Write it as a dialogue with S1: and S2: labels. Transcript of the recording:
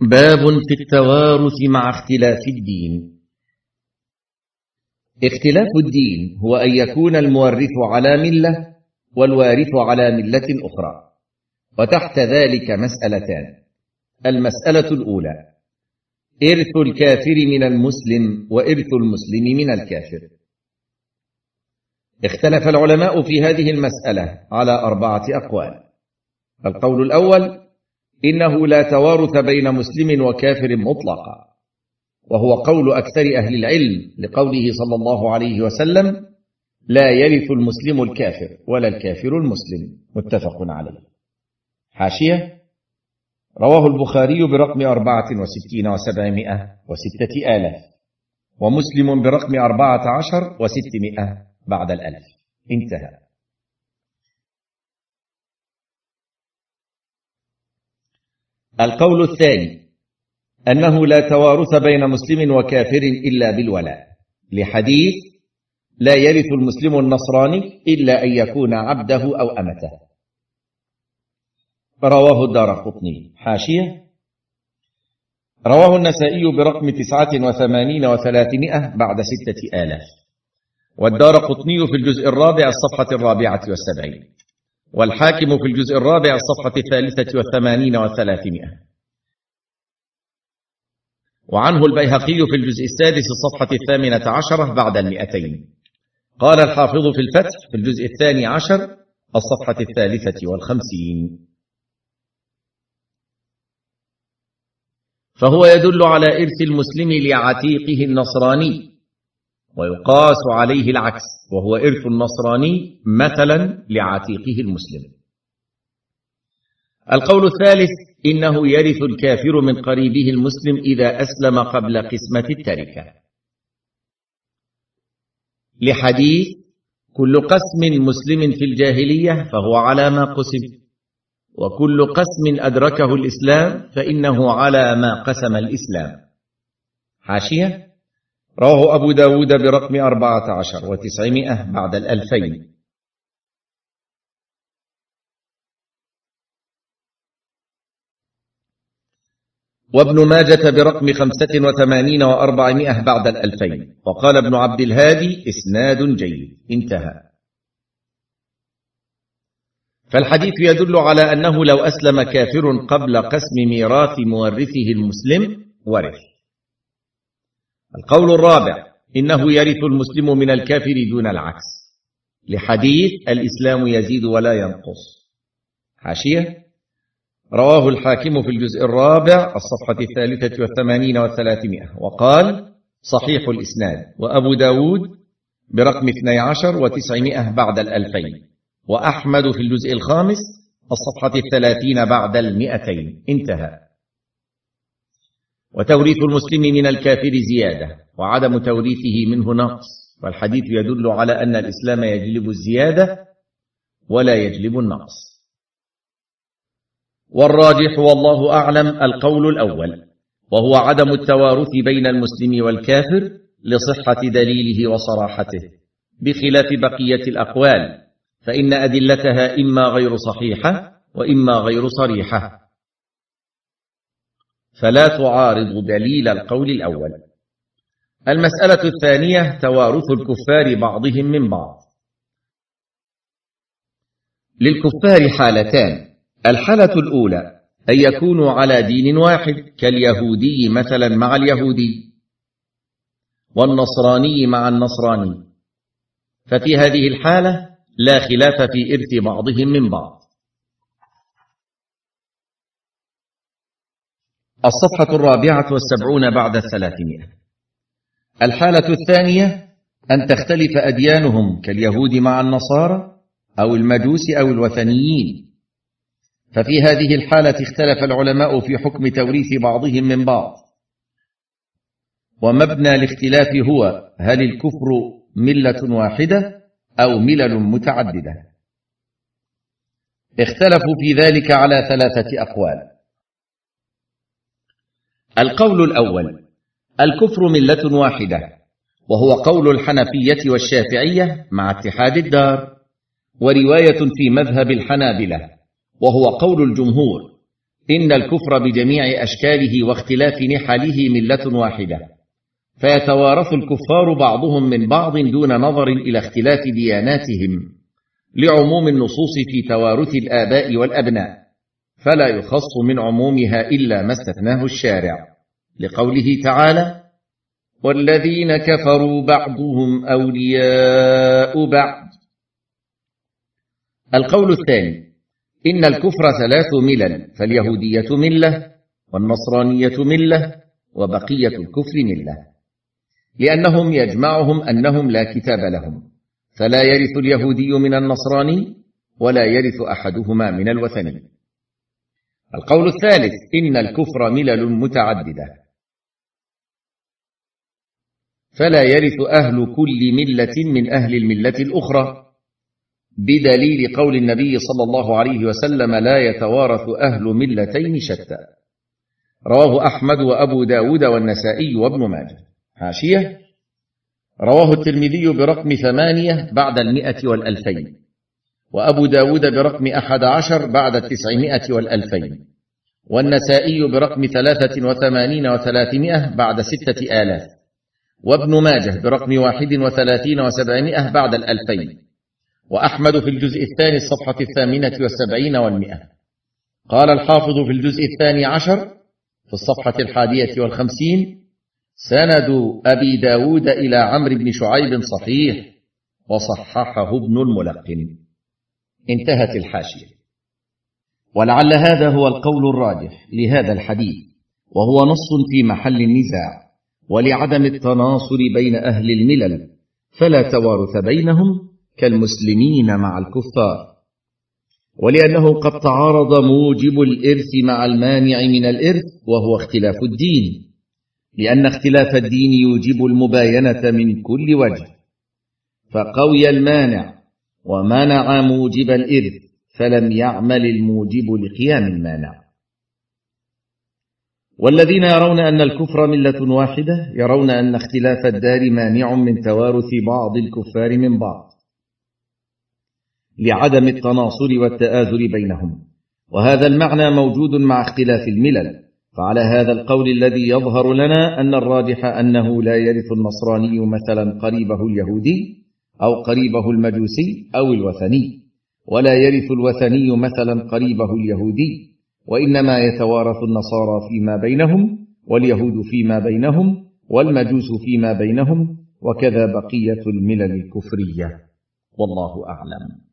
S1: باب في التوارث مع اختلاف الدين. اختلاف الدين هو أن يكون المورث على ملة والوارث على ملة أخرى وتحت ذلك مسألتان. المسألة الأولى إرث الكافر من المسلم وإرث المسلم من الكافر. اختلف العلماء في هذه المسألة على أربعة أقوال. القول الأول إنه لا توارث بين مسلم وكافر مطلقا. وهو قول أكثر أهل العلم لقوله صلى الله عليه وسلم لا يرث المسلم الكافر ولا الكافر المسلم. متفق عليه. حاشية رواه البخاري برقم أربعة وستين وسبعمائة وستة آلاف ومسلم برقم أربعة عشر وستمائة بعد الألف. انتهى. القول الثاني أنه لا توارث بين مسلم وكافر إلا بالولاء. لحديث لا يرث المسلم النصراني إلا أن يكون عبده أو أمته. رواه الدار قطني. حاشية. رواه النسائي برقم تسعة وثمانين وثلاثمائة بعد ستة آلاف. والدار قطني في الجزء الرابع الصفحة الرابعة والسبعين. والحاكم في الجزء الرابع الصفحة الثالثة والثمانين وثلاثمائة وعنه البيهقي في الجزء السادس الصفحة الثامنة عشرة بعد المئتين. قال الحافظ في الفتح في الجزء الثاني عشر الصفحة الثالثة والخمسين. فهو يدل على إرث المسلم لعتيقه النصراني ويقاس عليه العكس. وهو إرث النصراني مثلا لعتيقه المسلم. القول الثالث إنه يرث الكافر من قريبه المسلم إذا أسلم قبل قسمة التركة. لحديث كل قسم مسلم في الجاهلية فهو على ما قسم وكل قسم أدركه الإسلام فإنه على ما قسم الإسلام. حاشية؟ رواه أبو داود برقم أربعة عشر وتسعمائة بعد الألفين. وابن ماجة برقم خمسة وثمانين وأربعمائة بعد الألفين. وقال ابن عبد الهادي إسناد جيد. انتهى. فالحديث يدل على أنه لو أسلم كافر قبل قسم ميراث مورثه المسلم ورث. القول الرابع إنه يرث المسلم من الكافر دون العكس. لحديث الإسلام يزيد ولا ينقص. حاشية؟ رواه الحاكم في الجزء الرابع الصفحة الثالثة والثمانين والثلاثمائة وقال صحيح الإسناد وأبو داود برقم اثني عشر وتسعمائة بعد الألفين وأحمد في الجزء الخامس الصفحة الثلاثين بعد المئتين. انتهى. وتوريث المسلم من الكافر زيادة وعدم توريثه منه نقص. والحديث يدل على أن الإسلام يجلب الزيادة ولا يجلب النقص. والراجح والله أعلم القول الأول وهو عدم التوارث بين المسلم والكافر لصحة دليله وصراحته. بخلاف بقية الأقوال فإن أدلتها إما غير صحيحة وإما غير صريحة. فلا تعارض دليل القول الأول. المسألة الثانية توارث الكفار بعضهم من بعض. للكفار حالتان. الحالة الأولى أن يكونوا على دين واحد كاليهودي مثلا مع اليهودي والنصراني مع النصراني. ففي هذه الحالة لا خلاف في إرث بعضهم من بعض. الصفحة الرابعة والسبعون بعد الثلاثمائة. الحالة الثانية أن تختلف أديانهم كاليهود مع النصارى أو المجوس أو الوثنيين. ففي هذه الحالة اختلف العلماء في حكم توريث بعضهم من بعض. ومبنى الاختلاف هو هل الكفر ملة واحدة أو ملل متعددة؟ اختلفوا في ذلك على ثلاثة أقوال. القول الأول الكفر ملة واحدة وهو قول الحنفية والشافعية مع اتحاد الدار ورواية في مذهب الحنابلة وهو قول الجمهور إن الكفر بجميع أشكاله واختلاف نحله ملة واحدة فيتوارث الكفار بعضهم من بعض دون نظر إلى اختلاف دياناتهم لعموم النصوص في توارث الآباء والأبناء. فلا يخص من عمومها إلا ما استثناه الشارع لقوله تعالى والذين كفروا بعضهم أولياء بعض. القول الثاني إن الكفر ثلاث ملل فاليهودية ملة والنصرانية ملة وبقية الكفر ملة. لأنهم يجمعهم أنهم لا كتاب لهم فلا يرث اليهودي من النصراني ولا يرث أحدهما من الوثني. القول الثالث إن الكفر ملل متعددة. فلا يرث أهل كل ملة من أهل الملة الأخرى. بدليل قول النبي صلى الله عليه وسلم لا يتوارث أهل ملتين شتى. رواه أحمد وأبو داود والنسائي وابن ماجه. حاشية. رواه الترمذي برقم ثمانية بعد المئة والألفين. وأبو داود برقم أحد عشر بعد التسعمائة والألفين والنسائي برقم ثلاثة وثمانين وثلاثمائة بعد ستة آلاف وابن ماجه برقم واحد وثلاثين وسبعمائة بعد الألفين وأحمد في الجزء الثاني الصفحة الثامنة والسبعين والمئة قال الحافظ في الجزء الثاني عشر في الصفحة الحادية والخمسين سند أبي داود إلى عمرو بن شعيب صحيح وصححه ابن الملقن. انتهت الحاشية. ولعل هذا هو القول الراجح لهذا الحديث وهو نص في محل النزاع ولعدم التناصر بين أهل الملل فلا توارث بينهم كالمسلمين مع الكفار. ولأنه قد تعارض موجب الإرث مع المانع من الإرث وهو اختلاف الدين لأن اختلاف الدين يوجب المباينة من كل وجه. فقوي المانع ومنع موجب الإرث فلم يعمل الموجب لقيام المانع. والذين يرون أن الكفر ملة واحدة يرون أن اختلاف الدار مانع من توارث بعض الكفار من بعض لعدم التناصر والتآزر بينهم. وهذا المعنى موجود مع اختلاف الملل. فعلى هذا القول الذي يظهر لنا أن الراجح أنه لا يرث النصراني مثلا قريبه اليهودي أو قريبه المجوسي أو الوثني. ولا يرث الوثني مثلا قريبه اليهودي وإنما يتوارث النصارى فيما بينهم واليهود فيما بينهم والمجوس فيما بينهم وكذا بقية الملل الكفرية. والله أعلم.